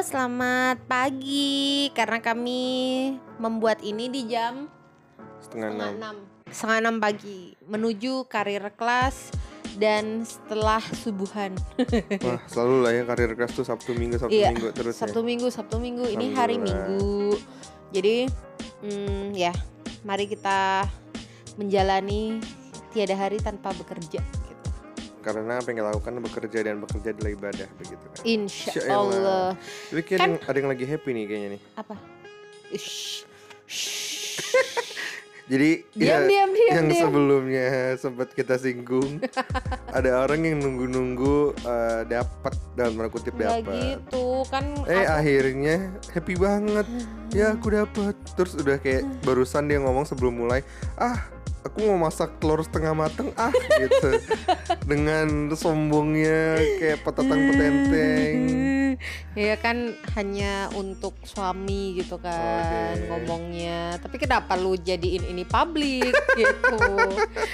selamat pagi. Karena kami membuat ini di jam setengah setengah enam. setengah enam pagi menuju karir kelas dan setelah subuhan. Wah selalu lah ya karir keras tuh Sabtu Minggu Sabtu Iya, Minggu terus Sabtu Minggu, Sabtu Minggu. Ini hari. Minggu. Jadi, hmm, ya, mari kita menjalani tiada hari tanpa bekerja. Ya. Karena apa yang kita lakukan bekerja dan bekerja adalah ibadah begitu kan. Insya Insya Allah. Allah. Tapi Kan- ada, yang, lagi happy nih kayaknya nih. Apa? Shh. Jadi Diam, ya, diam, diam, yang diam. sebelumnya sempat kita singgung ada orang yang nunggu-nunggu eh, dapat dalam tanda kutip Nggak dapat. gitu kan. Eh aku- akhirnya happy banget Ya aku dapat Terus udah kayak barusan dia ngomong sebelum mulai Ah aku mau masak telur setengah mateng ah gitu Dengan sombongnya kayak petetang petenteng Ya kan hanya untuk suami gitu kan Oke. ngomongnya. Tapi kenapa lu jadiin ini publik gitu?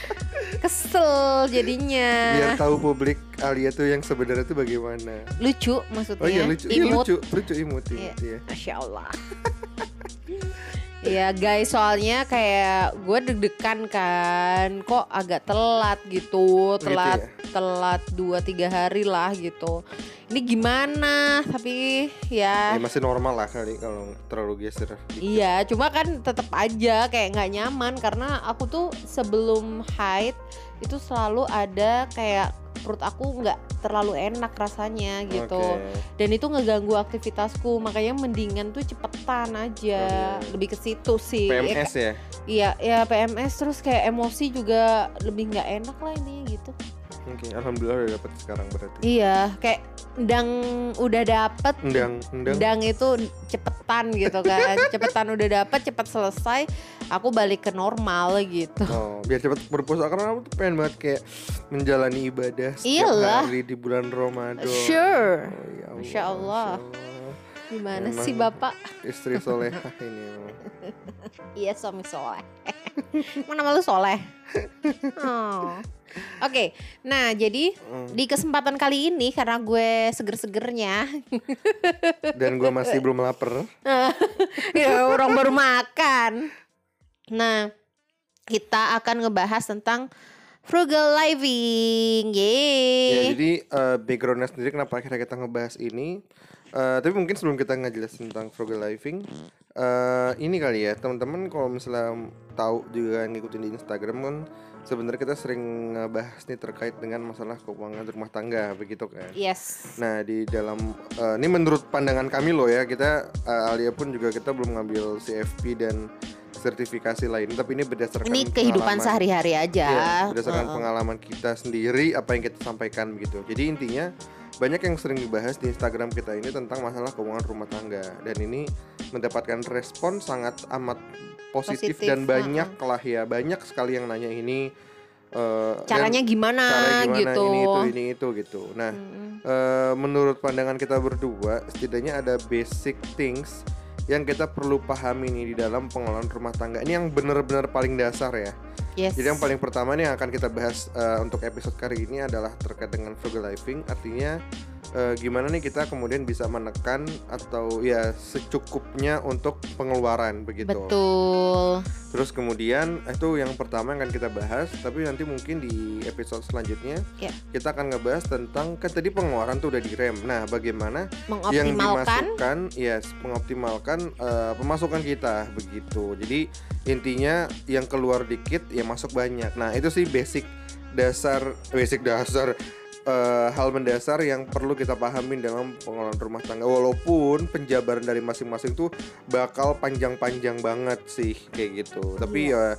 Kesel jadinya. Biar tahu publik Alia tuh yang sebenarnya tuh bagaimana Lucu maksudnya. Oh iya lucu Iya Imut. lucu Lucu imut, Iya. imut ya. Masya Allah. Ya guys soalnya kayak gue deg-degan kan Kok agak telat gitu Telat telat 2-3 hari lah gitu Ini gimana Tapi ya Ya masih normal lah kali kalau terlalu geser Iya, cuma kan tetap aja kayak nggak nyaman karena aku tuh sebelum haid itu selalu ada kayak perut aku nggak terlalu enak rasanya gitu. Oke. Dan itu ngeganggu aktivitasku, makanya mendingan tuh cepetan aja. Oke. Lebih ke situ sih. Ya, PMS ya Iya, ya PMS terus kayak emosi juga lebih nggak enak lah ini gitu. Oke Alhamdulillah udah dapet sekarang berarti Iya, kayak ndang udah dapet Endang Endang Ndang itu cepetan gitu kan Cepetan udah dapet cepet selesai Aku balik ke normal gitu Oh, biar cepat berpuasa karena aku tuh pengen banget kayak menjalani ibadah setiap Iyalah. hari di bulan Ramadan. Sure Oh, ya Allah, Masya Allah. Gimana Emang. sih bapak? Istri solehah ini. Iya suami soleh Mana malu soleh oh. Oke Nah jadi Hmm. di kesempatan kali ini Karena gue seger-segernya Dan gua masih belum lapar. Ya orang baru makan Nah kita akan ngebahas tentang Frugal living Ya, Yeay jadi eh, backgroundnya sendiri kenapa akhirnya kita ngebahas ini. Eh, tapi mungkin sebelum kita ngejelasin tentang frugal living, eh, ini kali ya teman-teman kalau misalnya tahu juga ngikutin di Instagram kan sebenarnya kita sering ngebahas nih terkait dengan masalah keuangan rumah tangga begitu kan. Yes Nah di dalam eh, ini menurut pandangan kami loh ya kita eh, Alia pun juga kita belum ngambil CFP dan sertifikasi lain tapi ini berdasarkan Ini kehidupan sehari-hari aja. Iya, berdasarkan Heeh. pengalaman kita sendiri apa yang kita sampaikan begitu. Jadi intinya banyak yang sering dibahas di Instagram kita ini tentang masalah keuangan rumah tangga dan ini mendapatkan respon sangat amat positif, Positif, dan banyak lah ya banyak sekali yang nanya ini dan Caranya gimana, cara gimana gitu. ini itu ini itu gitu. Nah Mm-mm. eh, menurut pandangan kita berdua setidaknya ada basic things yang kita perlu pahami nih di dalam pengelolaan rumah tangga ini yang benar-benar paling dasar ya. Yes. Jadi yang paling pertama nih yang akan kita bahas eh, untuk episode kali ini adalah terkait dengan frugal living. Artinya eh, gimana nih kita kemudian bisa menekan atau ya secukupnya untuk pengeluaran begitu. Betul. Terus kemudian eh, itu yang pertama yang akan kita bahas. Tapi nanti mungkin di episode selanjutnya Ya. kita akan ngebahas tentang kan tadi pengeluaran tuh udah direm. Nah bagaimana yang dimasukkan yes mengoptimalkan eh, pemasukan kita begitu jadi intinya yang keluar dikit ya masuk banyak nah itu sih basic dasar basic dasar eh, hal mendasar yang perlu kita pahamin dalam pengelolaan rumah tangga. Walaupun penjabaran dari masing-masing tuh bakal panjang-panjang banget sih kayak gitu. Tapi ya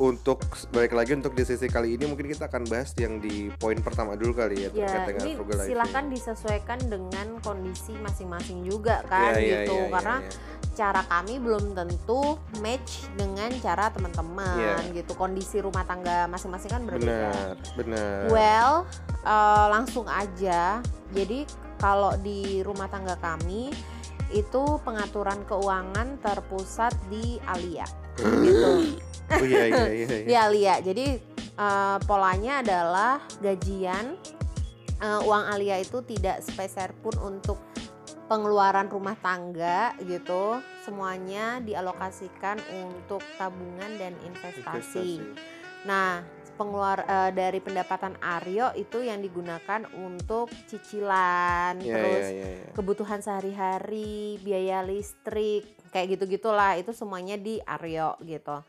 untuk balik lagi untuk di sesi kali ini mungkin kita akan bahas yang di poin pertama dulu kali ya terkait ya dengan ini frugal silakan disesuaikan dengan kondisi masing-masing juga kan Ya, ya, gitu. ya, ya, karena ya. cara kami belum tentu match dengan cara teman-teman Iya. gitu. Kondisi rumah tangga masing-masing kan berbeda. Benar benar. Well eh, langsung aja. Jadi kalau di rumah tangga kami itu pengaturan keuangan terpusat di Alia gitu Oh iya iya iya. iya. di Alia. Jadi eh, polanya adalah gajian eh, uang Alia itu tidak sepeser pun untuk pengeluaran rumah tangga gitu semuanya dialokasikan untuk tabungan dan investasi. Nah, pengeluar uh, dari pendapatan Aryo itu yang digunakan untuk cicilan, Iya, terus iya, iya, iya. kebutuhan sehari-hari, biaya listrik, kayak gitu-gitulah itu semuanya di Aryo gitu.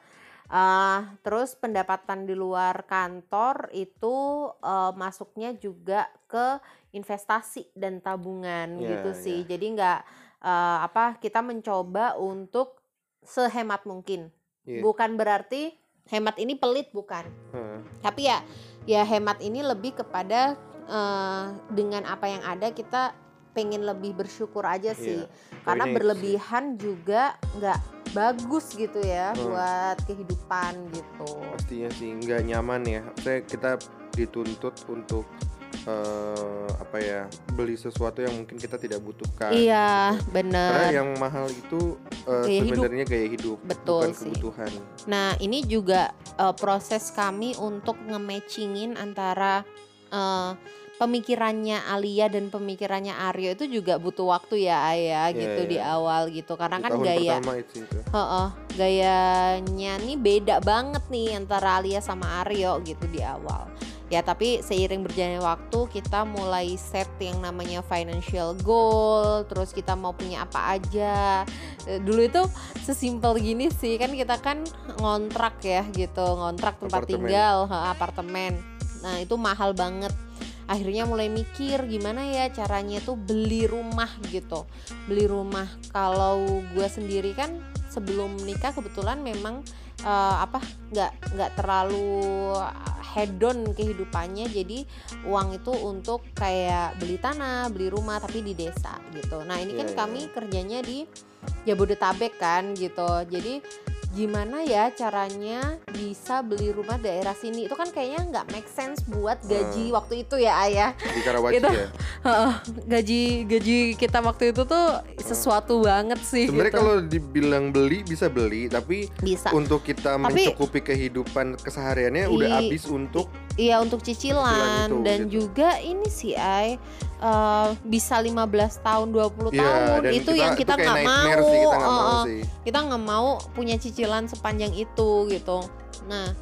Uh, terus pendapatan di luar kantor itu uh, masuknya juga ke investasi dan tabungan Iya, gitu iya. sih. Jadi nggak uh, apa kita mencoba untuk sehemat mungkin. Iya. Bukan berarti hemat ini pelit bukan. Heeh. Tapi ya ya hemat ini lebih kepada eh, dengan apa yang ada kita pengen lebih bersyukur aja sih. Iya, Karena poinnya itu sih. berlebihan juga nggak bagus gitu ya Hmm. buat kehidupan gitu. pastinya sih nggak nyaman ya saya kita dituntut untuk eh, apa ya beli sesuatu yang mungkin kita tidak butuhkan Iya, gitu. bener. karena yang mahal itu hidup. sebenarnya gaya hidup Betul bukan sih. kebutuhan Nah, ini juga eh, proses kami untuk nge-matchingin antara eh, pemikirannya Alia dan pemikirannya Aryo itu juga butuh waktu ya Ayah Iya, gitu iya. di awal gitu. Karena Di kan gaya itu, itu. Gayanya nih beda banget nih antara Alia sama Aryo gitu di awal. Ya tapi seiring berjalannya waktu kita mulai set yang namanya financial goal, terus kita mau punya apa aja. Eh, Dulu itu sesimpel gini sih kan kita kan ngontrak ya gitu, ngontrak tempat Apartemen. tinggal, apartemen. Nah itu mahal banget. Akhirnya mulai mikir gimana ya caranya tuh beli rumah gitu. Beli rumah. Kalau gue sendiri kan sebelum menikah kebetulan memang eh, apa nggak nggak terlalu hedon kehidupannya. Jadi uang itu untuk kayak beli tanah beli rumah tapi di desa gitu. Nah ini kan Iya, iya. kami kerjanya di Jabodetabek kan gitu. Jadi gimana ya caranya bisa beli rumah daerah sini itu kan kayaknya nggak make sense buat gaji Hmm. waktu itu ya ayah di Karawaci Gitu. ya gaji gaji kita waktu itu tuh sesuatu banget sih sebenarnya gitu. kalau dibilang beli bisa beli tapi bisa untuk kita Tapi- mencukupi kehidupan kesehariannya udah habis untuk iya untuk cicilan, Cicilan itu, dan gitu. juga ini sih ay eh, bisa 15 tahun 20 ya tahun dan itu yang kita itu kayak nggak mau, sih kita nggak mau Heeh, sih. Kita nggak mau punya cicilan sepanjang itu gitu. Nah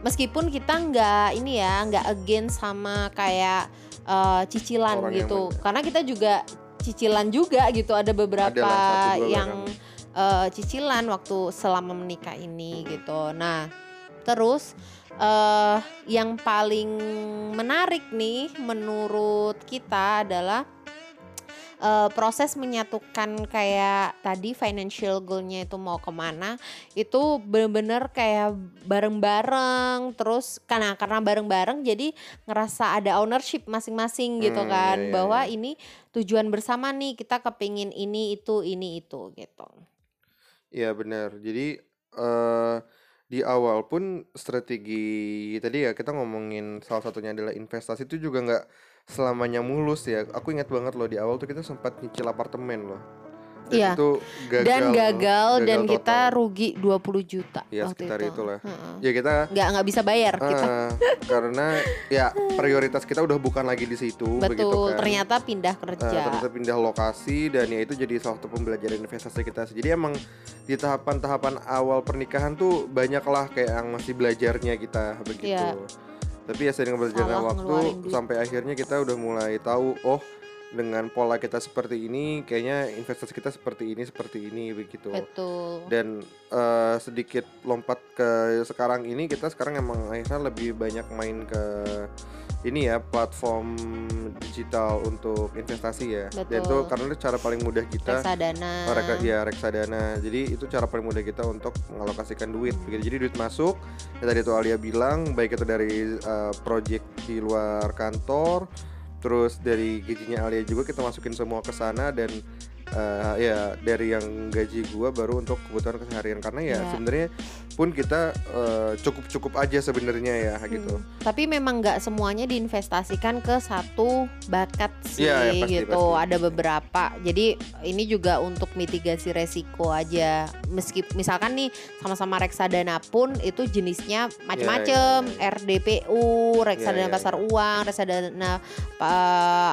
meskipun kita nggak ini ya nggak against sama kayak eh, cicilan Orang yang gitu. karena kita juga cicilan juga gitu. Ada beberapa Adalah kan. yang eh, cicilan waktu selama menikah ini gitu. Nah terus eh yang paling menarik nih menurut kita adalah eh, proses menyatukan kayak tadi financial goalnya itu mau ke mana itu bener-bener kayak bareng-bareng terus karena karena bareng-bareng jadi ngerasa ada ownership masing-masing gitu Hmm, kan iya, iya, bahwa iya. ini tujuan bersama nih kita kepingin ini itu ini itu gitu Iya benar. Jadi eh di awal pun strategi tadi ya kita ngomongin salah satunya adalah investasi itu juga nggak selamanya mulus ya. Aku ingat banget loh di awal tuh kita sempat nyicil apartemen loh. Dan Iya. itu gagal. dan loh, gagal, dan gagal kita total. rugi 20 juta Ya, waktu sekitar itu. itulah. Ya kita nggak nggak bisa bayar kita eh, karena ya prioritas kita udah bukan lagi di situ begitu betul kan. ternyata pindah Eh, kerja ternyata pindah lokasi dan ya itu jadi salah satu pembelajaran investasi kita. Jadi emang di tahapan-tahapan awal pernikahan tuh banyaklah kayak yang masih belajarnya kita begitu. Iya. Tapi ya sering berjalannya Salah waktu sampai akhirnya kita udah mulai tahu oh dengan pola kita seperti ini kayaknya investasi kita seperti ini seperti ini begitu. betul Dan eh, sedikit lompat ke sekarang ini kita sekarang emang akhirnya lebih banyak main ke ini ya platform digital untuk investasi ya. Dan itu Betul. karena itu cara paling mudah kita reksadana Oh, reka- ya reksadana. Jadi itu cara paling mudah kita untuk mengalokasikan duit. Begitu. Jadi duit masuk. Ya tadi itu Alia bilang baik itu dari uh, project di luar kantor, terus dari gajinya Alia juga kita masukin semua ke sana dan eh, ya dari yang gaji gua baru untuk kebutuhan keseharian karena ya Iya. sebenarnya pun kita cukup cukup aja sebenarnya ya gitu. Hmm, Tapi memang nggak semuanya diinvestasikan ke satu bakat sih Iya, ya, pasti, gitu. pasti. Ada beberapa. Jadi ini juga untuk mitigasi resiko aja. Meski misalkan nih sama-sama reksadana pun itu jenisnya macam-macam. Iya, RDPU, reksadana Iya, iya, pasar uang, reksadana pa-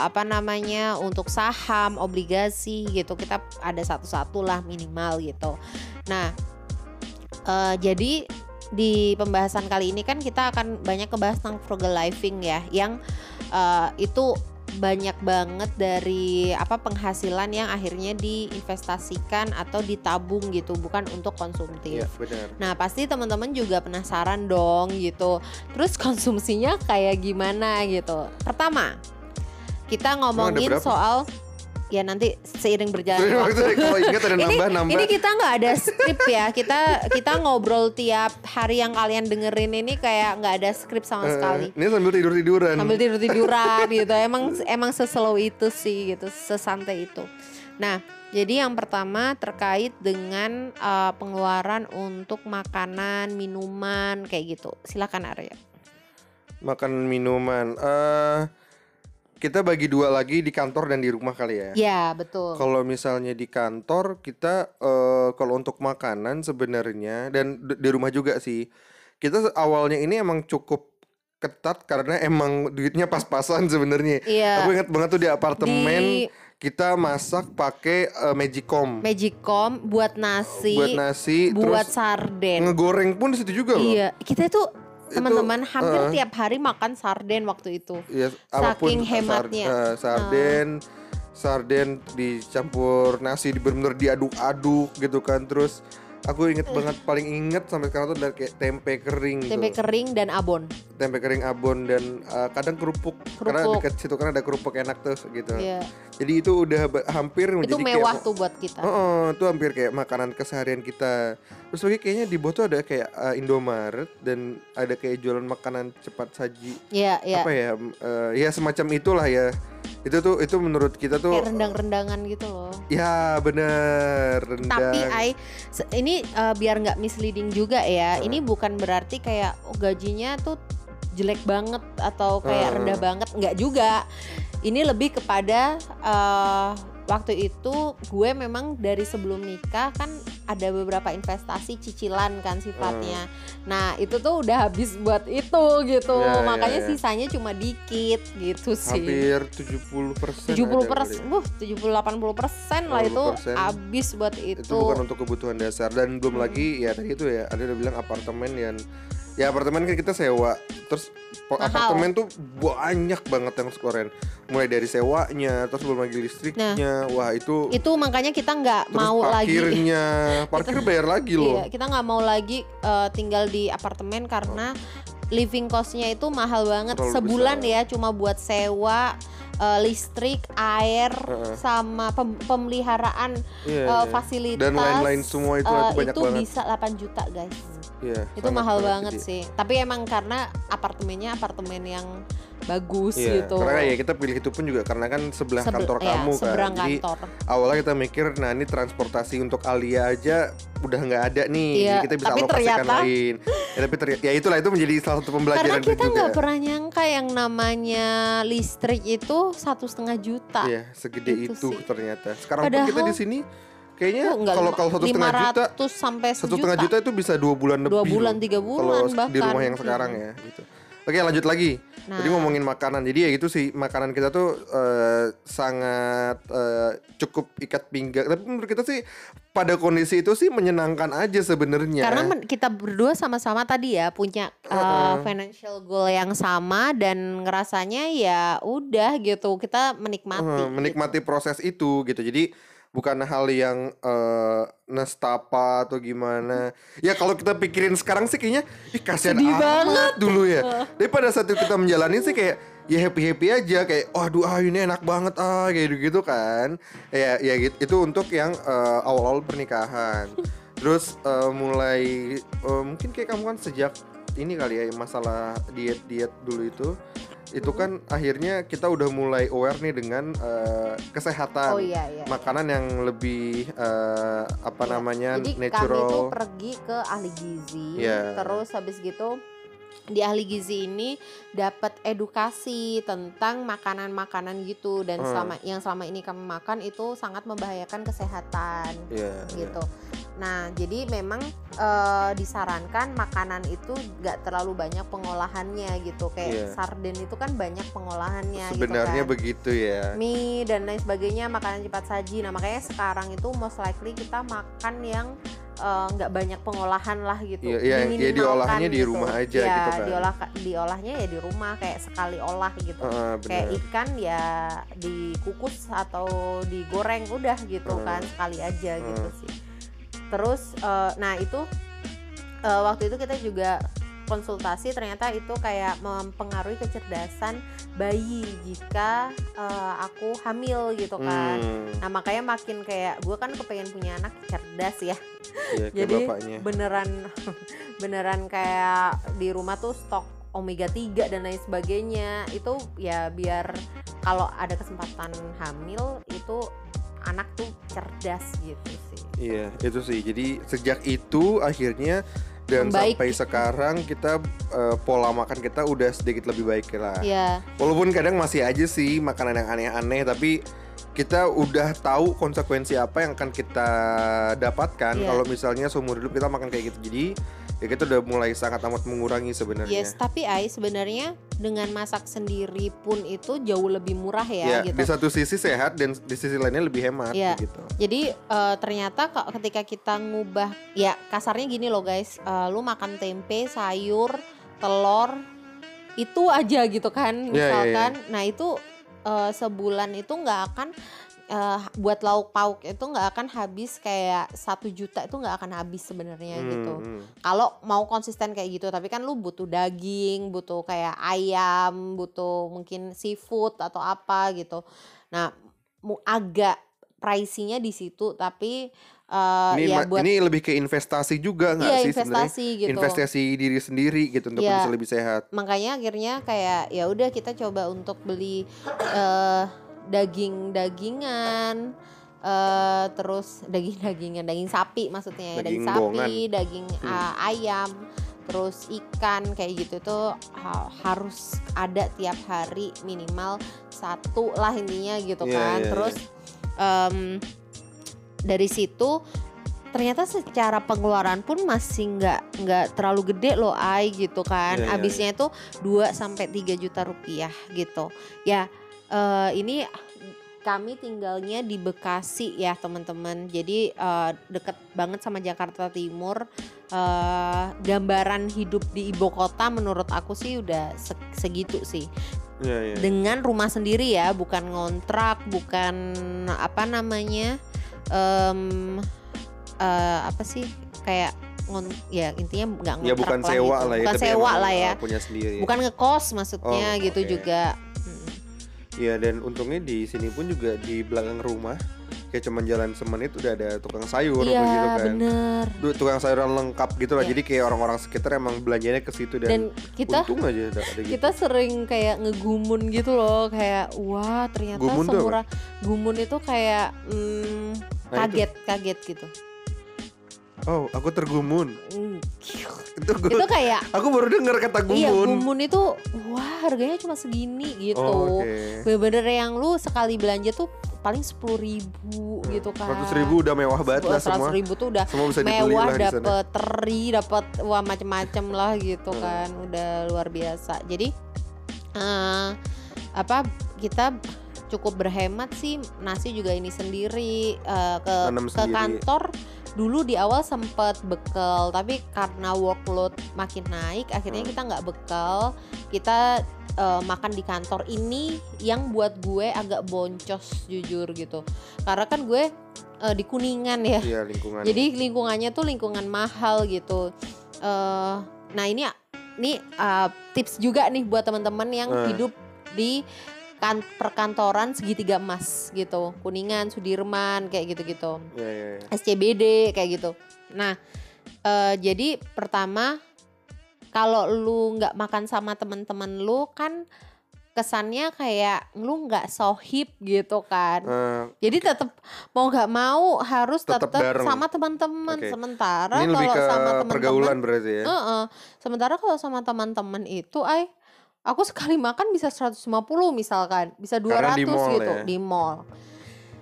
apa namanya untuk saham, obligasi gitu. Kita ada satu-satu lah minimal gitu. Nah, eh, jadi di pembahasan kali ini kan kita akan banyak kebahas tentang frugal living ya, yang eh, itu banyak banget dari apa penghasilan yang akhirnya diinvestasikan atau ditabung gitu, bukan untuk konsumtif. Iya benar. Nah pasti teman-teman juga penasaran dong gitu. Terus konsumsinya kayak gimana gitu. Pertama kita ngomongin soal ya nanti seiring berjalan waktu. Kalau ingat ada Ini, nambah nambah. ini kita nggak ada skrip ya. Kita kita ngobrol tiap hari yang kalian dengerin ini kayak nggak ada skrip sama Eh, sekali. Ini sambil tidur tiduran. Sambil tidur tiduran gitu. Emang emang seslow itu sih gitu, sesantai itu. Nah, jadi yang pertama terkait dengan uh, pengeluaran untuk makanan, minuman kayak gitu. Silakan Arya. Makan minuman. eh kita bagi dua lagi di kantor dan di rumah kali ya. Ya betul. Kalau misalnya di kantor kita eh kalau untuk makanan sebenarnya dan di rumah juga sih. Kita awalnya ini emang cukup ketat karena emang duitnya pas-pasan sebenarnya. Iya. Aku ingat banget tuh di apartemen Di kita masak pakai eh, Magicom Magicom buat nasi, buat nasi buat terus sarden. ngegoreng pun di situ juga loh. Iya, kita itu teman-teman hampir eh. tiap hari makan sarden waktu itu. Ya, Saking eh, hematnya. eh, sarden, sarden dicampur nasi, di bener-bener diaduk-aduk gitu kan. Terus aku inget banget, paling inget sampai sekarang tuh dari kayak tempe kering Tempe tuh. kering dan abon. tempe kering abon dan eh, kadang kerupuk. Karena Kerupuk. dekat situ kan ada kerupuk enak tuh gitu. Iya. Jadi itu udah hampir Itu menjadi mewah kayak, tuh buat kita. Oh, oh, itu hampir kayak makanan keseharian kita. Terus lagi kayaknya di bawah tuh ada kayak eh, Indomaret dan ada kayak jualan makanan cepat saji Iya, iya. apa ya eh, ya semacam itulah ya itu tuh itu menurut kita tuh Kayak rendang-rendangan gitu loh. ya bener rendang Tapi I ini uh, biar nggak misleading juga ya. Ini bukan berarti kayak oh, gajinya tuh jelek banget atau kayak Hmm. rendah banget, nggak juga. Ini lebih kepada uh, waktu itu gue memang dari sebelum nikah kan ada beberapa investasi cicilan kan sifatnya. Nah, itu tuh udah habis buat itu gitu. Ya, ya, Makanya ya. sisanya cuma dikit gitu sih. hampir 70 persen 70 persen, buh 70 80 persen lah itu 80%. habis buat itu. itu bukan untuk kebutuhan dasar dan belum Hmm. lagi ya tadi itu ya ada udah bilang apartemen yang ya apartemen kan kita sewa terus Mahal. apartemen tuh banyak banget yang sekuren mulai dari sewanya terus belum lagi listriknya wah itu Itu makanya kita nggak mau lagi. parkirnya parkir bayar lagi loh Iya, kita nggak mau lagi eh, tinggal di apartemen karena living costnya itu mahal banget Terlalu sebulan besar. ya cuma buat sewa eh, listrik, air, Heeh. sama pem- pemeliharaan Iya, eh, iya. fasilitas dan lain-lain semua itu, eh, itu banyak itu banget bisa 8 juta guys. Iya, Itu mahal banget gede. sih. Tapi emang karena apartemennya apartemen yang bagus Iya, gitu. karena ya kita pilih itu pun juga karena kan sebelah Sebe- kantor iya, kamu kan. seberang Jadi kantor. awalnya kita mikir, nah ini transportasi untuk Alia aja udah nggak ada nih, Iya, jadi kita bisa tapi alokasikan ternyata- lain. Ya, tapi ternyata, ya itulah itu menjadi salah satu Karena pembelajaran kita juga. nggak pernah nyangka yang namanya listrik itu satu setengah juta. Iya, segede Itu itu, sih. ternyata. Sekarang pun kita Padahal- di sini kayaknya Oh, kalau kalau satu setengah juta, 500 sampai satu setengah juta itu bisa dua bulan lebih. Dua bulan, tiga Kalau bulan di bahkan. rumah yang sekarang ya, gitu. Oke lanjut lagi. Nah. Jadi ngomongin makanan, jadi ya gitu sih makanan kita tuh eh, sangat eh, cukup ikat pinggang. Tapi menurut kita sih pada kondisi itu sih menyenangkan aja sebenarnya. Karena men- kita berdua sama-sama tadi ya punya uh, Heeh. financial goal yang sama dan ngerasanya ya udah gitu kita menikmati. Gitu. menikmati proses itu gitu. Jadi bukan hal yang eh, nestapa atau gimana. Ya kalau kita pikirin sekarang sih kayaknya ih kasihan Sedih amat dulu ya. Tapi pada saat itu kita menjalani sih kayak ya happy happy aja kayak waduh ah ini enak banget ah kayak gitu gitu kan. Ya ya gitu itu untuk yang eh, awal-awal pernikahan. Terus eh, mulai eh, mungkin kayak kamu kan sejak ini kali ya masalah diet diet dulu itu itu kan akhirnya kita udah mulai aware nih dengan uh, kesehatan Oh iya iya. makanan yang lebih uh, apa Iya. namanya Jadi kami natural tuh pergi ke ahli gizi, Iya. terus habis gitu di ahli gizi ini dapat edukasi tentang makanan-makanan gitu dan Hmm. selama yang selama ini kami makan itu sangat membahayakan kesehatan Iya, iya. gitu. Nah, jadi memang eh, disarankan makanan itu nggak terlalu banyak pengolahannya gitu. Kayak Iya. sarden itu kan banyak pengolahannya sebenarnya gitu kan. begitu ya Mie dan lain sebagainya makanan cepat saji. Nah, makanya sekarang itu most likely kita makan yang eh, nggak banyak pengolahan lah gitu. Iya, iya, Diminimalkan diolahnya di rumah aja Iya, gitu kan. diolah diolahnya ya di rumah kayak sekali olah gitu. Heeh, Kayak ikan ya dikukus atau digoreng udah gitu Hmm. kan sekali aja gitu Hmm. sih. Terus eh, nah itu eh, waktu itu kita juga konsultasi ternyata itu kayak mempengaruhi kecerdasan bayi jika eh, aku hamil gitu kan. Hmm, Nah makanya makin kayak gue kan kepengen punya anak cerdas ya. kayak Jadi bapaknya beneran beneran kayak di rumah tuh stok omega 3 dan lain sebagainya itu ya biar kalau ada kesempatan hamil itu anak tuh cerdas gitu sih. Iya, itu sih. Jadi sejak itu akhirnya dan Membaik. sampai sekarang kita eh, pola makan kita udah sedikit lebih baik lah. Iya, Walaupun kadang masih aja sih makanan yang aneh-aneh, tapi kita udah tahu konsekuensi apa yang akan kita dapatkan Iya. kalau misalnya seumur hidup kita makan kayak gitu. Jadi ya kita udah mulai sangat amat mengurangi sebenarnya. yes. Tapi Ai sebenarnya dengan masak sendiri pun itu jauh lebih murah ya, Ya, gitu. di satu sisi sehat dan di sisi lainnya lebih hemat Iya. gitu. Jadi eh, ternyata ketika kita ngubah ya kasarnya gini loh guys, eh, lu makan tempe, sayur, telur itu aja gitu kan Iya, iya, iya. misalkan. Nah itu eh, sebulan itu nggak akan eh, buat lauk pauk itu nggak akan habis kayak satu juta itu nggak akan habis sebenarnya Hmm, gitu. hmm. Kalau mau konsisten kayak gitu, tapi kan lu butuh daging, butuh kayak ayam, butuh mungkin seafood atau apa gitu. Nah, agak pricey-nya di situ, tapi eh, Ini, ya buat ini lebih ke investasi juga nggak iya sih sebenarnya? investasi gitu. Investasi diri sendiri gitu untuk Iya. bisa lebih sehat. Makanya akhirnya kayak ya udah kita coba untuk beli eh, daging-dagingan eh terus daging-dagingan, daging sapi maksudnya ya, daging, Daging sapi, bohongan. daging Hmm. ah, ayam, terus ikan kayak gitu tuh ha- harus ada tiap hari minimal satu lah intinya gitu Iya, kan. iya, terus em, dari situ ternyata secara pengeluaran pun masih nggak nggak terlalu gede loh ai gitu kan. Iya, iya, habisnya itu 2 sampai 3 juta rupiah gitu. Ya eh, ini kami tinggalnya di Bekasi ya teman-teman. Jadi eh, deket banget sama Jakarta Timur. Eh, gambaran hidup di ibu kota menurut aku sih udah se- segitu sih. Iya, iya. dengan rumah sendiri ya bukan ngontrak bukan apa namanya em eh, apa sih kayak ngon ya intinya nggak ngontrak Ya bukan lah sewa gitu. lah ya, bukan tapi sewa lah ya uh, punya sendiri. bukan ngekos maksudnya Oh, gitu oke. juga Mm. Iya dan untungnya di sini pun juga di belakang rumah kayak cuman jalan semenit udah ada tukang sayur iya begitu kan. bener Tukang sayuran lengkap gitu lah. Iya. Jadi kayak orang-orang sekitar emang belanjanya ke situ dan, dan kita untung aja ada, ada gitu. kita sering kayak ngegumun gitu loh kayak wah ternyata Gumun semurah gumun itu kayak mm, Nah, itu. kaget kaget gitu Oh, aku tergumun. Mm. Itu gua, itu kayak aku baru dengar kata gumun. Iya gumun itu wah harganya cuma segini gitu. Oh, oke. Bener-bener yang lu sekali belanja tuh paling sepuluh ribu gitu kan. Seratus ribu udah mewah banget lah semua. Seratus ribu tuh udah Semua bisa mewah dapet teri dapet wah macem-macem lah gitu Hmm. kan udah luar biasa. Jadi eh apa kita cukup berhemat sih nasi juga ini sendiri eh, ke Tanam ke sendiri. kantor dulu di awal sempet bekal tapi karena workload makin naik akhirnya Hmm. kita nggak bekal kita eh, makan di kantor ini yang buat gue agak boncos jujur gitu karena kan gue eh, di kuningan ya Iya lingkungan. jadi lingkungannya tuh lingkungan mahal gitu eh nah ini ini eh, tips juga nih buat teman-teman yang Eh. hidup di kan perkantoran segitiga emas gitu kuningan sudirman kayak gitu-gitu Iya iya. iya. SCBD kayak gitu. Nah, eh, jadi pertama kalau lu nggak makan sama teman-teman lu kan kesannya kayak lu nggak sohib gitu kan. Eh, Jadi tetap mau nggak mau harus tetap sama teman-teman. Oke. Sementara kalau sama teman-teman pergaulan berarti ya. Heeh. Sementara kalau sama teman-teman itu, ay, aku sekali makan bisa 150 misalkan, bisa 200 Karena di mall gitu ya. di mall.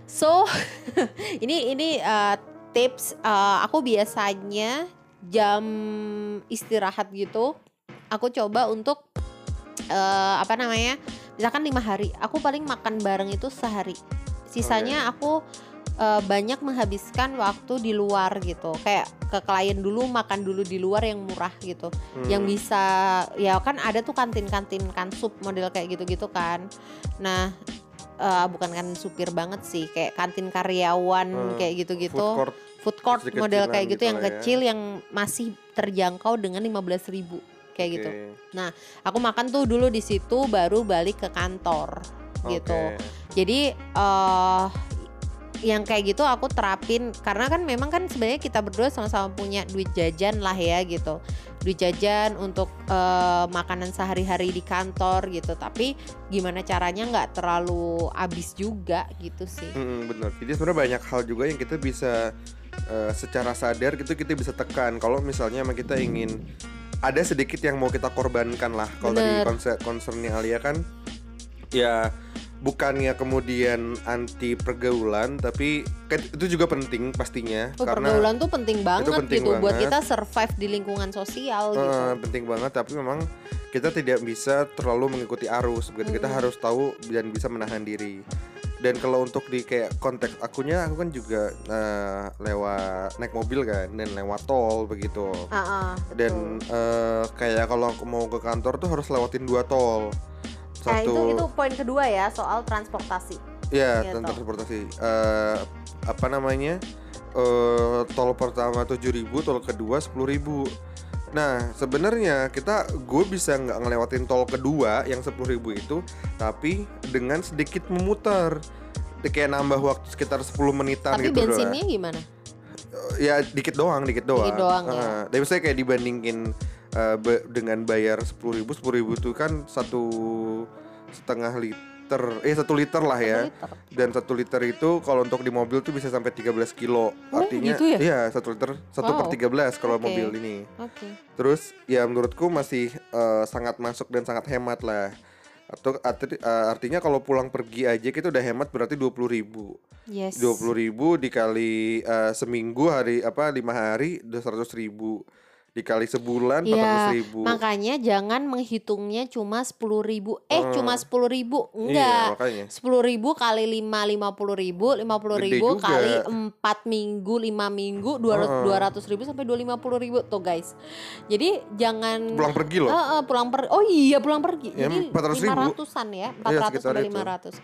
So, ini ini uh, tips uh, aku biasanya jam istirahat gitu, aku coba untuk uh, apa namanya? Misalkan lima hari, aku paling makan bareng itu sehari. Sisanya aku uh, banyak menghabiskan waktu di luar gitu kayak ke klien dulu makan dulu di luar yang murah gitu Hmm. yang bisa ya kan ada tuh kantin-kantin kan sup model kayak gitu-gitu kan nah eh, bukan kan supir banget sih kayak kantin karyawan Hmm, kayak gitu-gitu Food court. food court model kayak gitu gitu yang ya. kecil yang masih terjangkau dengan 15.000 ribu kayak gitu Oke. aku makan tuh dulu di situ baru balik ke kantor gitu Oke. jadi eh yang kayak gitu aku terapin karena kan memang kan sebenarnya kita berdua sama-sama punya duit jajan lah ya gitu duit jajan untuk eh, makanan sehari-hari di kantor gitu tapi gimana caranya nggak terlalu habis juga gitu sih Mm, bener. Jadi sebenarnya banyak hal juga yang kita bisa eh, secara sadar gitu kita bisa tekan. Kalau misalnya emang kita ingin ada sedikit yang mau kita korbankan lah. Kalau tadi Bener. konser concernnya Alia kan, ya bukannya kemudian anti pergaulan, tapi kan itu juga penting pastinya Oh, karena pergaulan tuh penting banget penting gitu buat banget. kita survive di lingkungan sosial gitu Eh, penting banget tapi memang kita tidak bisa terlalu mengikuti arus begitu kita Mm-mm. harus tahu dan bisa menahan diri dan kalau untuk di kayak konteks akunya aku kan juga eh, lewat naik mobil kan dan lewat tol begitu ah, betul. dan eh, kayak kalau aku mau ke kantor tuh harus lewatin dua tol Nah, itu satu itu poin kedua ya soal transportasi. Ya gitu. tentang transportasi. Eh, apa namanya? Eh tol pertama 7000 tol kedua 10000 Nah sebenarnya kita gue bisa nggak ngelewatin tol kedua yang 10000 itu tapi dengan sedikit memutar. Kayak nambah waktu sekitar 10 menitan tapi gitu bensinnya lah. gimana ya dikit doang dikit doang, Dikit doang, ya. Ah, tapi saya kayak dibandingin be- dengan bayar 10000 ribu 10000 itu kan satu setengah liter eh satu liter lah ya Satu liter. dan satu liter itu kalau untuk di mobil tuh bisa sampai 13 kilo Oh, artinya gitu ya? iya satu liter satu per Wow. 13 kalau Oke. mobil ini oke terus ya menurutku masih eh, sangat masuk dan sangat hemat lah atau arti- eh, artinya kalau pulang pergi aja kita udah hemat berarti 20.000 ribu yes dua ribu dikali eh, seminggu hari apa lima hari udah seratus ribu dikali sebulan empat Iya, ribu Makanya jangan menghitungnya cuma sepuluh ribu. Eh, Hmm. cuma sepuluh ribu? iya Enggak. makanya Sepuluh ribu kali lima, lima puluh ribu, lima puluh Gede ribu juga. kali empat minggu, lima minggu, dua Heeh. ratus ribu sampai dua lima puluh ribu tuh guys. Jadi jangan pulang pergi loh Eh, eh, pulang pergi. Oh iya pulang pergi. Ya, Jadi 400 ribu. lima ratusan ya, empat Iya, ratus sekitar sampai itu. lima ratus.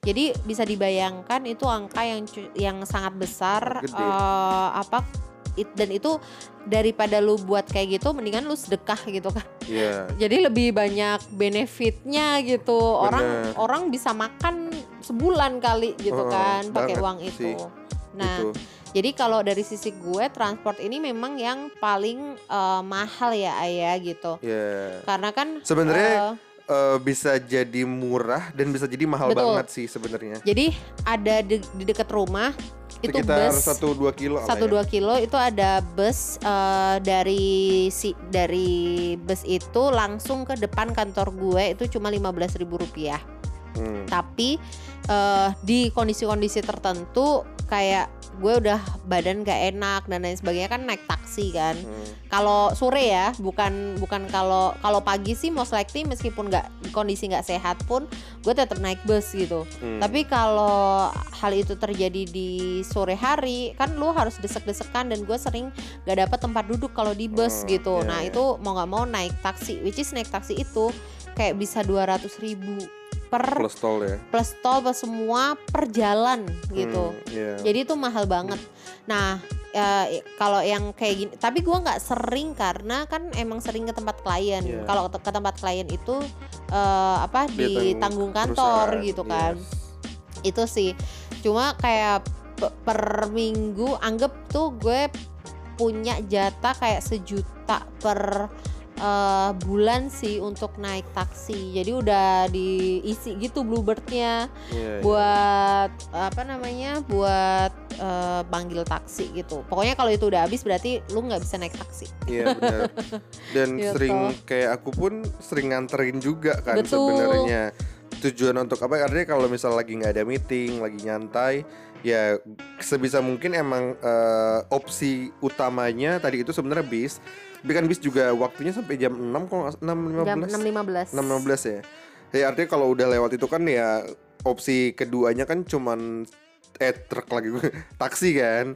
Jadi bisa dibayangkan itu angka yang yang sangat besar. Gede. eh, apa? It- dan itu daripada lu buat kayak gitu, mendingan lu sedekah gitu kan. Iya Jadi lebih banyak benefitnya gitu. Orang Bener. orang bisa makan sebulan kali gitu Heeh, kan pakai uang sih, itu. Nah, itu jadi kalau dari sisi gue transport ini memang yang paling eh, mahal ya Ayah gitu. ya Karena kan Sebenarnya eh, bisa jadi murah dan bisa jadi mahal Betul. banget sih sebenarnya. jadi ada di, di dekat rumah itu Sekitar bus 1-2 kilo lah satu ya. dua kilo itu ada bus eh, dari si dari bus itu langsung ke depan kantor gue itu cuma lima belas ribu rupiah Hmm. tapi eh, di kondisi-kondisi tertentu kayak gue udah badan gak enak dan lain sebagainya kan naik taksi kan Hmm. kalau sore ya bukan bukan kalau kalau pagi sih most likely meskipun nggak kondisi nggak sehat pun gue tetap naik bus gitu Hmm. tapi kalau hal itu terjadi di sore hari kan lu harus desek-desekan dan gue sering gak dapet tempat duduk kalau di bus Hmm, gitu iya, nah iya. itu mau nggak mau naik taksi which is naik taksi itu kayak bisa 200 ribu per plus tol ya. plus tol plus semua per jalan gitu Hmm, iya. jadi itu mahal banget. Nah, ya, kalau yang kayak gini, tapi gua nggak sering karena kan emang sering ke tempat klien. Iya. Kalau ke, tempat klien itu eh, apa ditanggung tanggung kantor gitu kan. yes. Itu sih. Cuma kayak pe- per minggu anggap tuh gue punya jatah kayak sejuta per eh, bulan sih untuk naik taksi. Jadi udah diisi gitu bluebirdnya Iya, iya. buat apa namanya? Buat eh, panggil taksi gitu. Pokoknya kalau itu udah habis berarti lu nggak bisa naik taksi. Iya benar. Dan Gitu. sering kayak aku pun sering nganterin juga kan sebenarnya. Tujuan untuk apa? Artinya kalau misal lagi nggak ada meeting, lagi nyantai, ya sebisa mungkin emang eh, opsi utamanya tadi itu sebenarnya bis. Kan bis juga waktunya sampai jam 6 kalau nggak- 6.15. Jam 6.15. 6.15 ya. Ya artinya kalau udah lewat itu kan ya opsi keduanya kan cuman eh truk lagi taksi kan.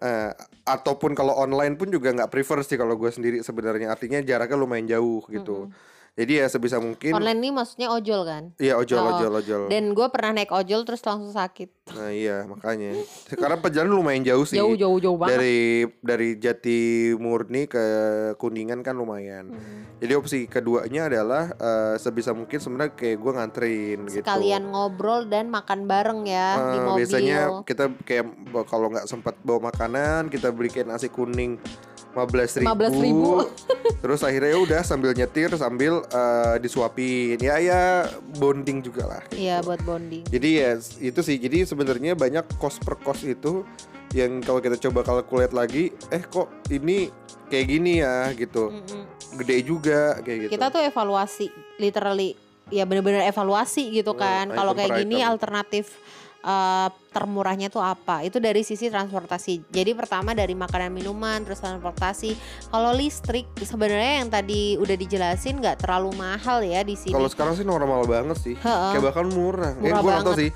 Eh, ataupun kalau online pun juga nggak prefer sih kalau gue sendiri sebenarnya artinya jaraknya lumayan jauh gitu. Jadi ya sebisa mungkin Online nih maksudnya ojol kan? Iya ojol Oh, ojol ojol. Dan gue pernah naik ojol terus langsung sakit. Nah iya makanya. Sekarang perjalanan lumayan jauh sih. Jauh jauh jauh banget. Dari dari Jati Murni ke Kuningan kan lumayan. Hmm. Jadi opsi keduanya adalah eh, sebisa mungkin sebenarnya kayak gue nganterin gitu. Sekalian ngobrol dan makan bareng ya di Eh, mobil. biasanya kita kayak kalau nggak sempat bawa makanan kita belikan nasi kuning 15.000 15.000. terus akhirnya ya udah sambil nyetir sambil eh, disuapin ya ya bonding juga lah gitu. Iya buat bonding. jadi ya itu sih jadi sebenarnya banyak cost per cost itu yang kalau kita coba kalkulate lagi eh kok ini kayak gini ya gitu gede juga kayak gitu Kita tuh evaluasi, literally ya bener-bener evaluasi gitu Hmm, kan. Kalau kayak gini item. alternatif eh, termurahnya tuh apa? Itu dari sisi transportasi. Jadi pertama dari makanan minuman, terus transportasi. Kalau listrik sebenarnya yang tadi udah dijelasin nggak terlalu mahal ya di sini. Kalau sekarang sih normal banget sih. Heeh. Kayak bahkan murah. Murah eh, gue banget. sih.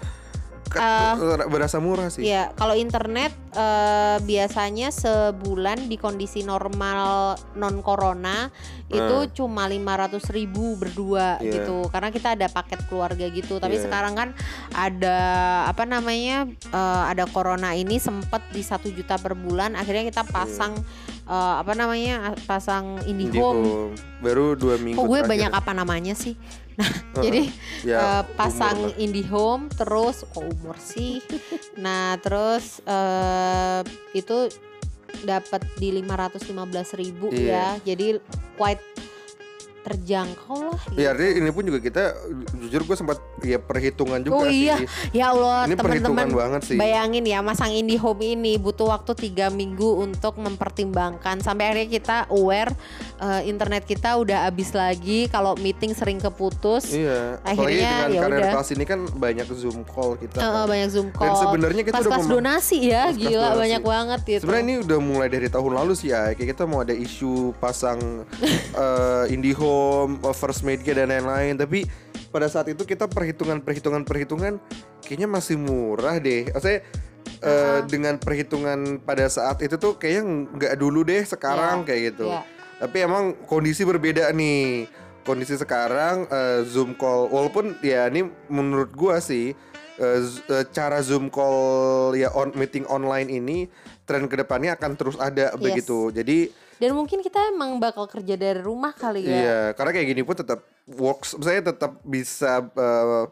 Ka- berasa murah sih. Ya, kalau internet eh, biasanya sebulan di kondisi normal non corona itu Hmm. cuma 500.000 ribu berdua Iya. gitu. Karena kita ada paket keluarga gitu. Tapi Iya. sekarang kan ada apa namanya? eh, ada corona ini sempet di satu juta per bulan. Akhirnya kita pasang eh, apa namanya? pasang Di IndiHome. home. Baru dua minggu. Kok gue terakhir. banyak apa namanya sih? Nah, Heeh. jadi Ya, umur pasang lah. IndiHome terus kok umur sih. nah, terus eh itu dapat di 515.000 ribu Iya. ya. Jadi quite terjangkau lah. Ya, gitu. artinya ini pun juga kita jujur gue sempat ya perhitungan juga Oh iya, sih. ya Allah Ini perhitungan teman-teman banget sih. bayangin ya masang IndiHome ini butuh waktu tiga minggu untuk mempertimbangkan sampai akhirnya kita aware eh, internet kita udah habis lagi kalau meeting sering keputus. Iya, Akhirnya ya karir udah. kelas ini kan banyak zoom call kita. Eh, kan. banyak zoom Dan call. sebenarnya kita udah Kelas-kelas mema- donasi ya, Kelas-kelas gila donasi. banyak banget gitu. Sebenarnya ini udah mulai dari tahun lalu sih ya. Kayak kita mau ada isu pasang eh, IndiHome, eh, First Media dan lain-lain. Tapi pada saat itu kita perhitungan-perhitungan perhitungan kayaknya masih murah deh. Maksudnya eh, dengan perhitungan pada saat itu tuh kayaknya nggak dulu deh sekarang Iya, kayak gitu. iya. Tapi emang kondisi berbeda nih. Kondisi sekarang eh, Zoom call walaupun ya ini menurut gua sih z- eh, cara Zoom call ya on meeting online ini tren ke depannya akan terus ada begitu. Jadi Dan mungkin kita emang bakal kerja dari rumah kali ya. iya, karena kayak gini pun tetap works, saya tetap bisa eh,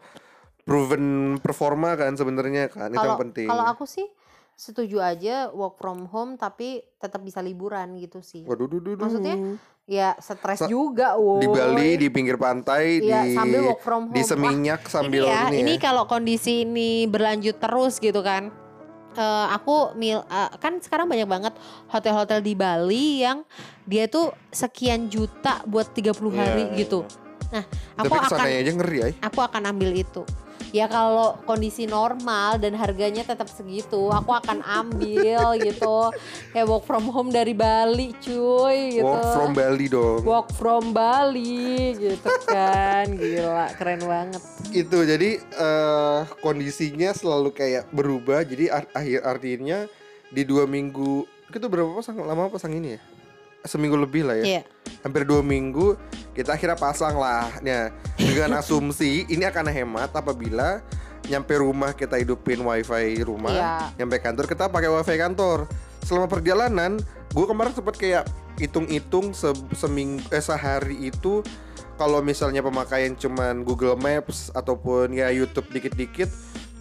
proven performa kan sebenarnya kan itu Kalau yang penting. kalau aku sih setuju aja work from home tapi tetap bisa liburan gitu sih. Waduh, duh, duh, duh. Maksudnya ya stres Sa- juga woy. di Bali di pinggir pantai Iya, di sambil work from home. di Wah, Seminyak sambil ini ya, ini, ini ya. kalau kondisi ini berlanjut terus gitu kan. Eh, aku mil eh, kan sekarang banyak banget hotel-hotel di Bali yang dia tuh sekian juta buat 30 hari Iya, gitu. Nah, aku Tapi akan aja ngeri ya. aku akan ambil itu. Ya kalau kondisi normal dan harganya tetap segitu, aku akan ambil gitu. Kayak work from home dari Bali, cuy gitu. Work from Bali dong. Work from Bali gitu kan. Gila, keren banget. Itu jadi eh, kondisinya selalu kayak berubah. Jadi akhir artinya di dua minggu itu berapa pasang lama pasang ini ya? Seminggu lebih lah ya. Iya. Hampir dua minggu kita akhirnya pasang lah. Nah dengan asumsi ini akan hemat apabila nyampe rumah kita hidupin wifi rumah, Iya. nyampe kantor kita pakai wifi kantor. Selama perjalanan, gue kemarin sempat kayak hitung-hitung se seminggu eh sehari itu kalau misalnya pemakaian cuman Google Maps ataupun ya YouTube dikit-dikit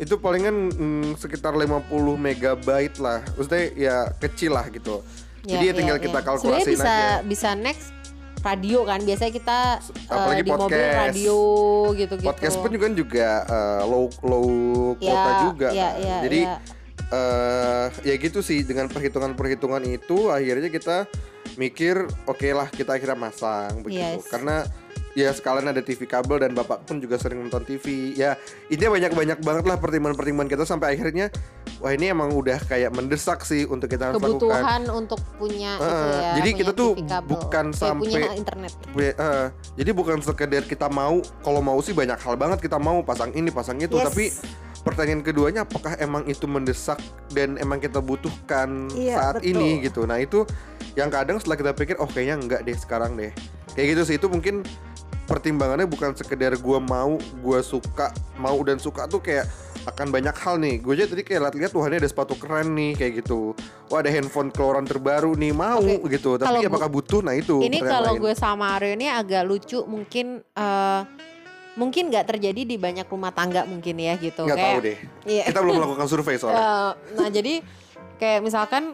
itu palingan mm, sekitar 50 megabyte lah. Maksudnya ya kecil lah gitu. Jadi ya tinggal kita Sebenarnya kalkulasiin bisa aja. bisa next radio kan biasanya kita uh, Apalagi di mobil podcast. radio gitu-gitu podcast pun juga juga uh, low low Ya, quota juga ya, kan. ya, jadi ya. eh ya gitu sih dengan perhitungan-perhitungan itu akhirnya kita mikir oke lah kita akhirnya masang begitu Yes. karena ya sekalian ada TV kabel dan bapak pun juga sering nonton TV ya ini banyak-banyak banget lah pertimbangan-pertimbangan kita sampai akhirnya wah ini emang udah kayak mendesak sih untuk kita harus lakukan kebutuhan untuk punya itu Heeh, ya jadi punya kita tuh TV kabel. bukan Eh, punya sampai- internet eh, jadi bukan sekedar kita mau kalau mau sih banyak hal banget kita mau pasang ini pasang itu Yes. tapi pertanyaan keduanya apakah emang itu mendesak dan emang kita butuhkan Iya, saat betul. ini gitu nah itu yang kadang setelah kita pikir oh kayaknya enggak deh sekarang deh kayak gitu sih itu mungkin pertimbangannya bukan sekedar gua mau gua suka mau dan suka tuh kayak akan banyak hal nih. Gue aja tadi kayak lihat-lihat wah ini ada sepatu keren nih kayak gitu. Wah ada handphone keluaran terbaru nih mau Oke, gitu. Tapi kalau apakah butuh? Nah itu ini kalau gue sama Aryo ini agak lucu mungkin eh, mungkin nggak terjadi di banyak rumah tangga mungkin ya gitu. Nggak tahu deh. iya. kita belum melakukan survei soalnya. Eh, nah jadi kayak misalkan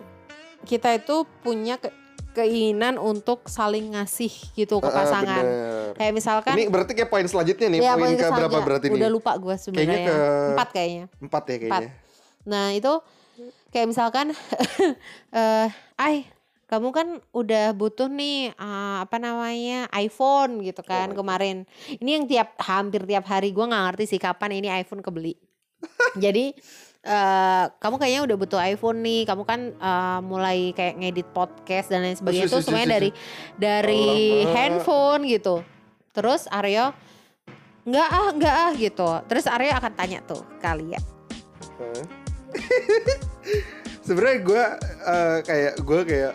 kita itu punya ke- keinginan untuk saling ngasih gitu ke Ah, pasangan. bener. kayak misalkan ini berarti kayak poin selanjutnya nih ya, poin ke berapa berarti udah nih lupa gue Kayaknya sebenarnya ke- empat kayaknya. empat ya kayaknya. Nah itu kayak misalkan, eh, ay kamu kan udah butuh nih eh, apa namanya iPhone gitu kan Oh kemarin. Ini yang tiap hampir tiap hari gue nggak ngerti sih kapan ini iPhone kebeli. Jadi eh, kamu kayaknya udah butuh iPhone nih. Kamu kan eh, mulai kayak ngedit podcast dan lain sebagainya Sus, itu semuanya dari dari Alamak. handphone gitu. Terus Aryo nggak ah nggak ah gitu. Terus Aryo akan tanya tuh kalian. Hah? sebenarnya gue eh, kayak gue kayak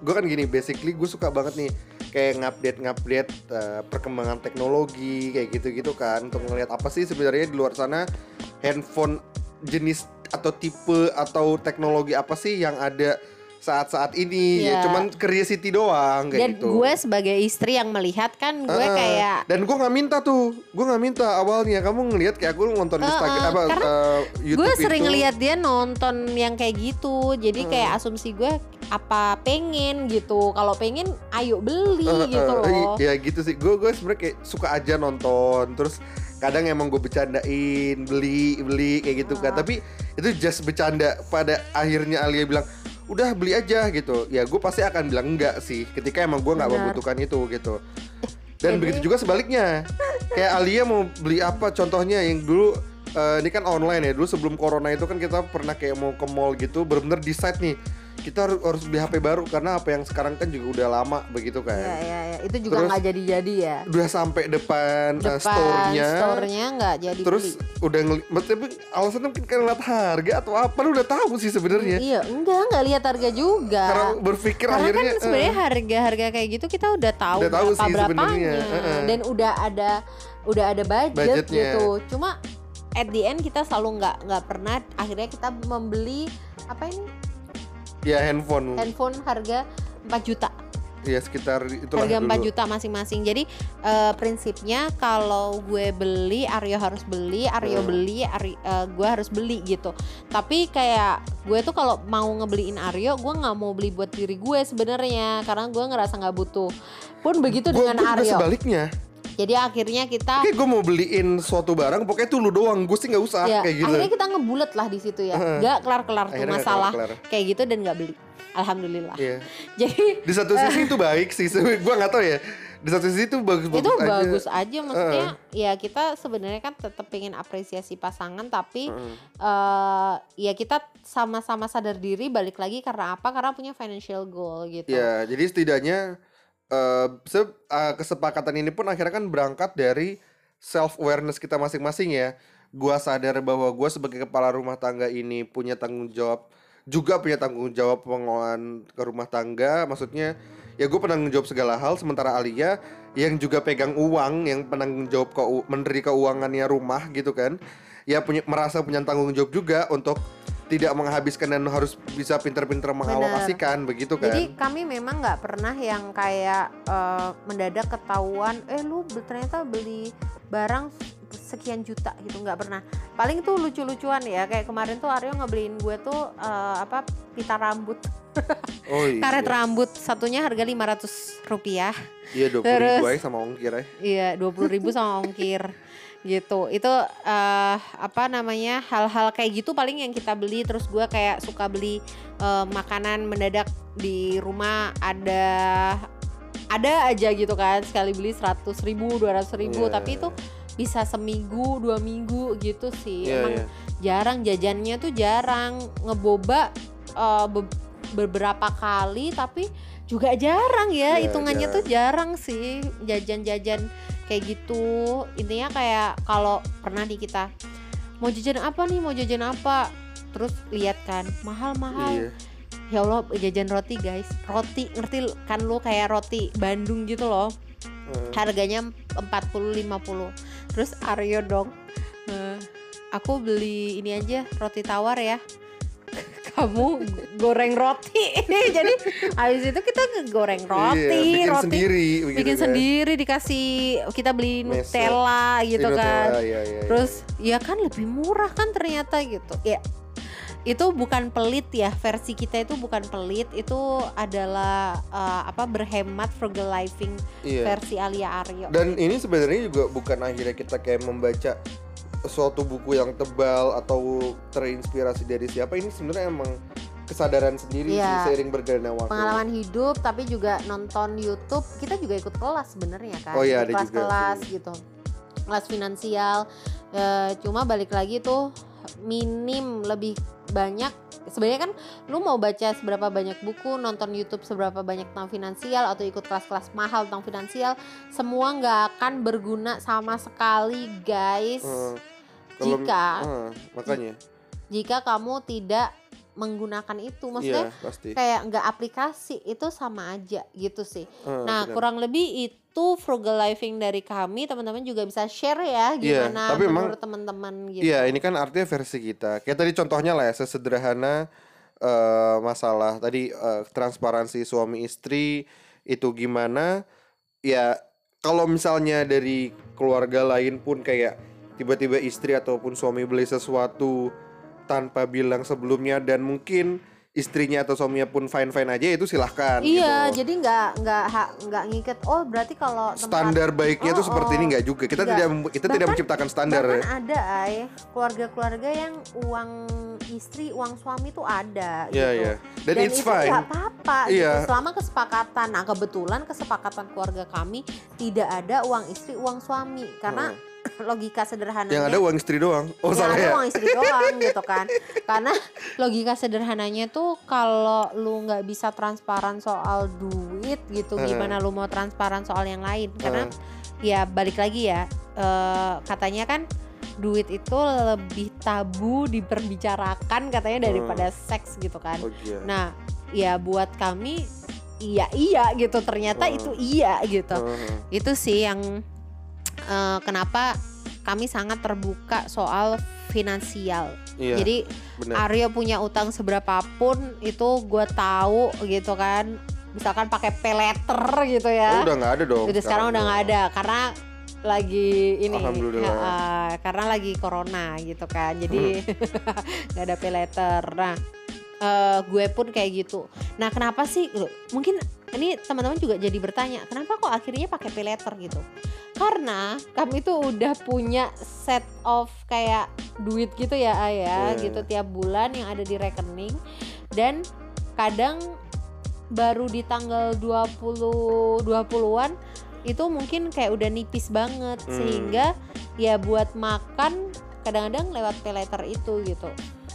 gue kan gini basically gue suka banget nih kayak ngupdate ngupdate eh, perkembangan teknologi kayak gitu gitu kan untuk ngelihat apa sih sebenarnya di luar sana handphone jenis atau tipe atau teknologi apa sih yang ada saat-saat ini ya Iya. cuman curiosity doang kayak Dan gitu gue sebagai istri yang melihat kan gue Heeh. kayak dan gue nggak minta tuh gue nggak minta awalnya kamu ngelihat kayak aku nonton Heeh, Instagram apa karena eh, YouTube gue sering itu. ngeliat dia nonton yang kayak gitu. Jadi kayak asumsi gue apa pengen gitu. Kalau pengen ayo beli Eh, gitu eh, loh. ya gitu sih gue gue sebenarnya kayak suka aja nonton terus kadang emang gue bercandain beli beli kayak gitu kan Ah. tapi itu just bercanda pada akhirnya Alia bilang udah beli aja gitu. Ya gue pasti akan bilang enggak sih ketika emang gue nggak membutuhkan itu gitu. Dan Jadi- begitu juga sebaliknya. Kayak Alia mau beli apa contohnya yang dulu eh, ini kan online ya dulu sebelum corona itu kan kita pernah kayak mau ke mall gitu bener-bener decide nih kita harus, harus beli HP baru karena HP yang sekarang kan juga udah lama begitu kan Ya, ya, ya. Itu juga nggak jadi-jadi ya. udah sampai depan, uh, Depan store-nya store-nya nggak jadi terus beli. udah ngeli tapi alasannya mungkin karena ngeliat harga atau apa lu udah tahu sih sebenarnya Iya, enggak nggak lihat harga juga. karena berpikir Karena akhirnya kan sebenarnya eh, harga-harga kayak gitu kita udah tahu Udah tahu berapa sih berapanya sebenarnya, heeh. dan udah ada udah ada budget Budgetnya. gitu. Cuma at the end kita selalu nggak nggak pernah akhirnya kita membeli apa ini ya handphone handphone harga 4 juta. ya sekitar itulah harga 4 dulu juta masing-masing. Jadi eh, prinsipnya kalau gue beli, Aryo harus beli, Aryo Hmm. beli, Ari, eh, gue harus beli gitu. Tapi kayak gue tuh kalau mau ngebeliin Aryo, gue nggak mau beli buat diri gue sebenarnya karena gue ngerasa nggak butuh. Pun begitu Gua- dengan gua Aryo. sebaliknya Jadi akhirnya kita kayak gue mau beliin suatu barang pokoknya tuh lu doang gue sih nggak usah ya kayak gitu akhirnya kita ngebulet lah di situ ya. Nggak kelar-kelar tuh Akhirnya masalah kelar-kelar. kayak gitu dan nggak beli. Alhamdulillah. Iya. Jadi di satu sisi itu baik sih gue nggak tahu ya di satu sisi itu bagus bagus itu aja bagus aja maksudnya ya kita sebenarnya kan tetap pengen apresiasi pasangan tapi Heeh. eh ya kita sama-sama sadar diri balik lagi karena apa karena punya financial goal gitu Ya, jadi setidaknya se- eh, kesepakatan ini pun akhirnya kan berangkat dari self awareness kita masing-masing ya. Gua sadar bahwa gua sebagai kepala rumah tangga ini punya tanggung jawab juga punya tanggung jawab pengelolaan ke rumah tangga. Maksudnya ya gue penanggung jawab segala hal sementara Alia yang juga pegang uang yang penanggung jawab ke menteri keuangannya rumah gitu kan. Ya punya merasa punya tanggung jawab juga untuk tidak menghabiskan dan harus bisa pinter-pinter mengalokasikan begitu kan. jadi kami memang nggak pernah yang kayak eh, mendadak ketahuan eh lu ternyata beli barang sekian juta gitu nggak pernah paling tuh lucu-lucuan ya kayak kemarin tuh Aryo ngebeliin gue tuh eh, apa pita rambut Oh iya. karet rambut satunya harga 500 rupiah Iya dua Terus- ribu aja sama ongkir ya. Iya, dua ribu sama ongkir gitu. Itu eh apa namanya hal-hal kayak gitu paling yang kita beli. Terus gue kayak suka beli eh, makanan mendadak di rumah ada ada aja gitu kan sekali beli seratus ribu dua ribu Iya. tapi itu bisa seminggu dua minggu gitu sih. Iya emang iya. jarang jajannya tuh jarang. Ngeboba eh, be- beberapa kali tapi juga jarang ya. Iya, hitungannya jarang. tuh jarang sih. Jajan-jajan kayak gitu. Intinya kayak kalau pernah nih kita mau jajan apa nih? Mau jajan apa? Terus lihat kan mahal-mahal. Iya. ya Allah jajan roti guys. Roti ngerti kan lu kayak roti Bandung gitu loh. Eh, harganya 40-50 terus Aryo dong eh, aku beli ini aja roti tawar ya kamu goreng roti jadi habis itu kita goreng roti iya, bikin roti sendiri bikin kan. sendiri dikasih kita beli Mesa. Nutella gitu Iya, kan Nutella, iya, iya, iya. terus ya kan lebih murah kan ternyata gitu ya itu bukan pelit ya versi kita itu bukan pelit itu adalah eh, apa berhemat frugal living Iya. versi Alia Aryo Dan ini sebenarnya juga bukan akhirnya kita kayak membaca suatu buku yang tebal atau terinspirasi dari siapa ini sebenarnya emang kesadaran sendiri Iya. sih seiring berjalannya waktu. pengalaman hidup tapi juga nonton YouTube kita juga ikut kelas sebenarnya kan Oh iya, ada juga kelas-kelas sih. gitu kelas finansial Eh, cuma balik lagi tuh minim lebih banyak sebenarnya kan lu mau baca seberapa banyak buku nonton YouTube seberapa banyak tentang finansial atau ikut kelas-kelas mahal tentang finansial semua nggak akan berguna sama sekali guys Eh, kalau- jika eh, makanya jika kamu tidak menggunakan itu maksudnya iya pasti. kayak nggak aplikasi itu sama aja gitu sih. Eh, Nah benar. kurang lebih itu frugal living dari kami teman-teman juga bisa share ya Iya, gimana tapi emang- menurut teman-teman gitu. Iya, ini kan artinya versi kita. Kayak tadi contohnya lah ya, sesederhana eh, masalah tadi eh, transparansi suami istri itu gimana? Ya, kalau misalnya dari keluarga lain pun kayak tiba-tiba istri ataupun suami beli sesuatu tanpa bilang sebelumnya dan mungkin istrinya atau suaminya pun fine fine aja itu silahkan. Iya, gitu. jadi nggak nggak nggak ngikat. Oh berarti kalau tempat standar baiknya Oh, tuh seperti oh. ini nggak juga. Kita tidak kita tidak Bahkan- menciptakan standar. bahkan ya. ada ay keluarga-keluarga yang uang istri uang suami tuh ada Iya, gitu. iya. Dan, it's itu fine. nggak apa-apa Iya. gitu selama kesepakatan. Nah kebetulan kesepakatan keluarga kami tidak ada uang istri uang suami karena logika sederhananya Hmm. Yang ada uang istri doang. Oh, yang salah ada ya. uang istri doang gitu kan karena logika sederhananya tuh kalau lu nggak bisa transparan soal duit gitu Heeh. gimana lu mau transparan soal yang lain karena Heeh. ya balik lagi ya eh, katanya kan duit itu lebih tabu diperbicarakan katanya daripada seks gitu kan Oh iya. nah ya buat kami iya iya gitu ternyata Hmm. itu iya gitu Heeh. itu sih yang eh, kenapa kami sangat terbuka soal finansial. Iya, Jadi benar. Aryo punya utang seberapapun itu gue tahu gitu kan. Misalkan pakai peleter gitu Oh, ya. udah nggak ada dong. Jadi sekarang udah nggak ada karena lagi ini Alhamdulillah. ya, eh, karena lagi corona gitu kan. Jadi nggak ada peleter. Nah, eh, gue pun kayak gitu. Nah, kenapa sih? Loh, mungkin ini teman-teman juga jadi bertanya, kenapa kok akhirnya pakai peleter gitu? Karena kami tuh udah punya set of kayak duit gitu ya, ayah, Iya. gitu tiap bulan yang ada di rekening dan kadang baru di tanggal 20 20-an itu mungkin kayak udah nipis banget Hmm. sehingga ya buat makan kadang-kadang lewat peleter itu gitu.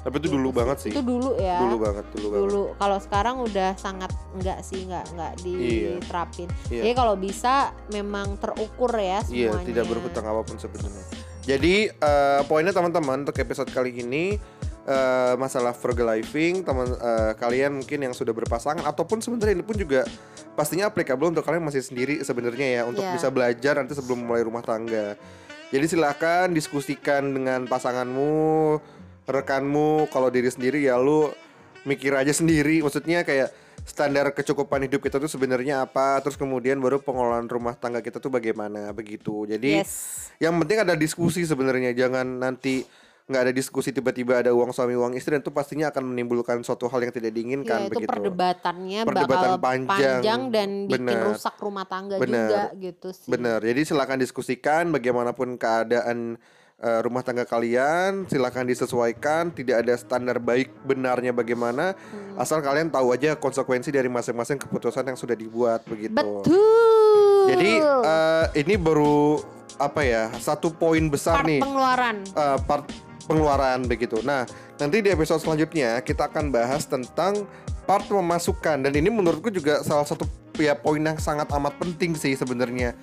Tapi itu dulu banget sih. Itu dulu ya. Dulu banget, dulu, banget. Dulu. Kalau sekarang udah sangat enggak sih, enggak enggak diterapin. Iya. Jadi kalau bisa memang terukur ya Iya, semuanya. tidak berhutang apa pun sebenarnya. Jadi eh, poinnya teman-teman untuk episode kali ini eh, masalah frugal living, teman eh, kalian mungkin yang sudah berpasangan ataupun sebenarnya ini pun juga pastinya applicable untuk kalian masih sendiri sebenarnya ya untuk Iya. bisa belajar nanti sebelum mulai rumah tangga. Jadi silakan diskusikan dengan pasanganmu, rekanmu, kalau diri sendiri ya lu mikir aja sendiri. Maksudnya kayak standar kecukupan hidup kita tuh sebenarnya apa, terus kemudian baru pengelolaan rumah tangga kita tuh bagaimana begitu. Jadi Yes. yang penting ada diskusi sebenarnya, jangan nanti nggak ada diskusi tiba-tiba ada uang suami uang istri dan itu pastinya akan menimbulkan suatu hal yang tidak diinginkan Ya, itu begitu. perdebatannya Perdebatan bakal panjang. panjang, dan bikin Bener. rusak rumah tangga Bener. juga gitu sih. Benar. Jadi silakan diskusikan bagaimanapun keadaan eh, rumah tangga kalian, silakan disesuaikan, tidak ada standar baik benarnya bagaimana, Hmm. asal kalian tahu aja konsekuensi dari masing-masing keputusan yang sudah dibuat begitu. Betul. Jadi eh, ini baru apa ya satu poin besar part nih pengeluaran. eh, part pengeluaran begitu. Nah nanti di episode selanjutnya kita akan bahas tentang part pemasukan dan ini menurutku juga salah satu ya poin yang sangat amat penting sih sebenarnya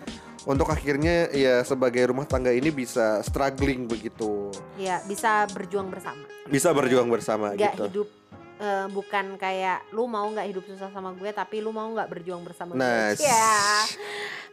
untuk akhirnya ya sebagai rumah tangga ini bisa struggling begitu Ya, bisa berjuang bersama. bisa berjuang bersama Nggak gitu. hidup eh, bukan kayak lu mau nggak hidup susah sama gue tapi lu mau nggak berjuang bersama Nah, gue. Ya.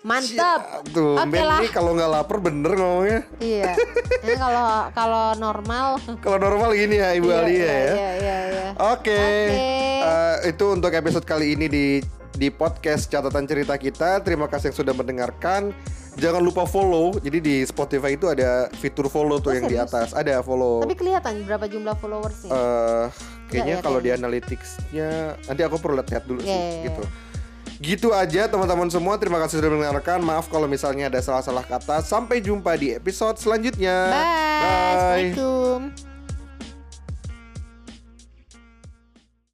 Mantap. Ya, tuh, Oke Ben lah. kalau nggak lapar bener ngomongnya. Iya. Ini kalau kalau normal Kalau normal gini ya Ibu Iya, Alia iya, ya. Iya, iya, iya. Oke. Oke. Eh, itu untuk episode kali ini di di podcast catatan cerita kita. Terima kasih yang sudah mendengarkan. Jangan lupa follow. Jadi di Spotify itu ada fitur follow tuh Oh, yang di serius? atas. Ada follow. Tapi kelihatan berapa jumlah followersnya? eh kayaknya ya, kalau di kayaknya. analyticsnya nanti aku perlu lihat dulu Iya, sih iya, iya. gitu. Gitu aja teman-teman semua. Terima kasih sudah mendengarkan. Maaf kalau misalnya ada salah-salah kata. Sampai jumpa di episode selanjutnya. Bye. Assalamualaikum.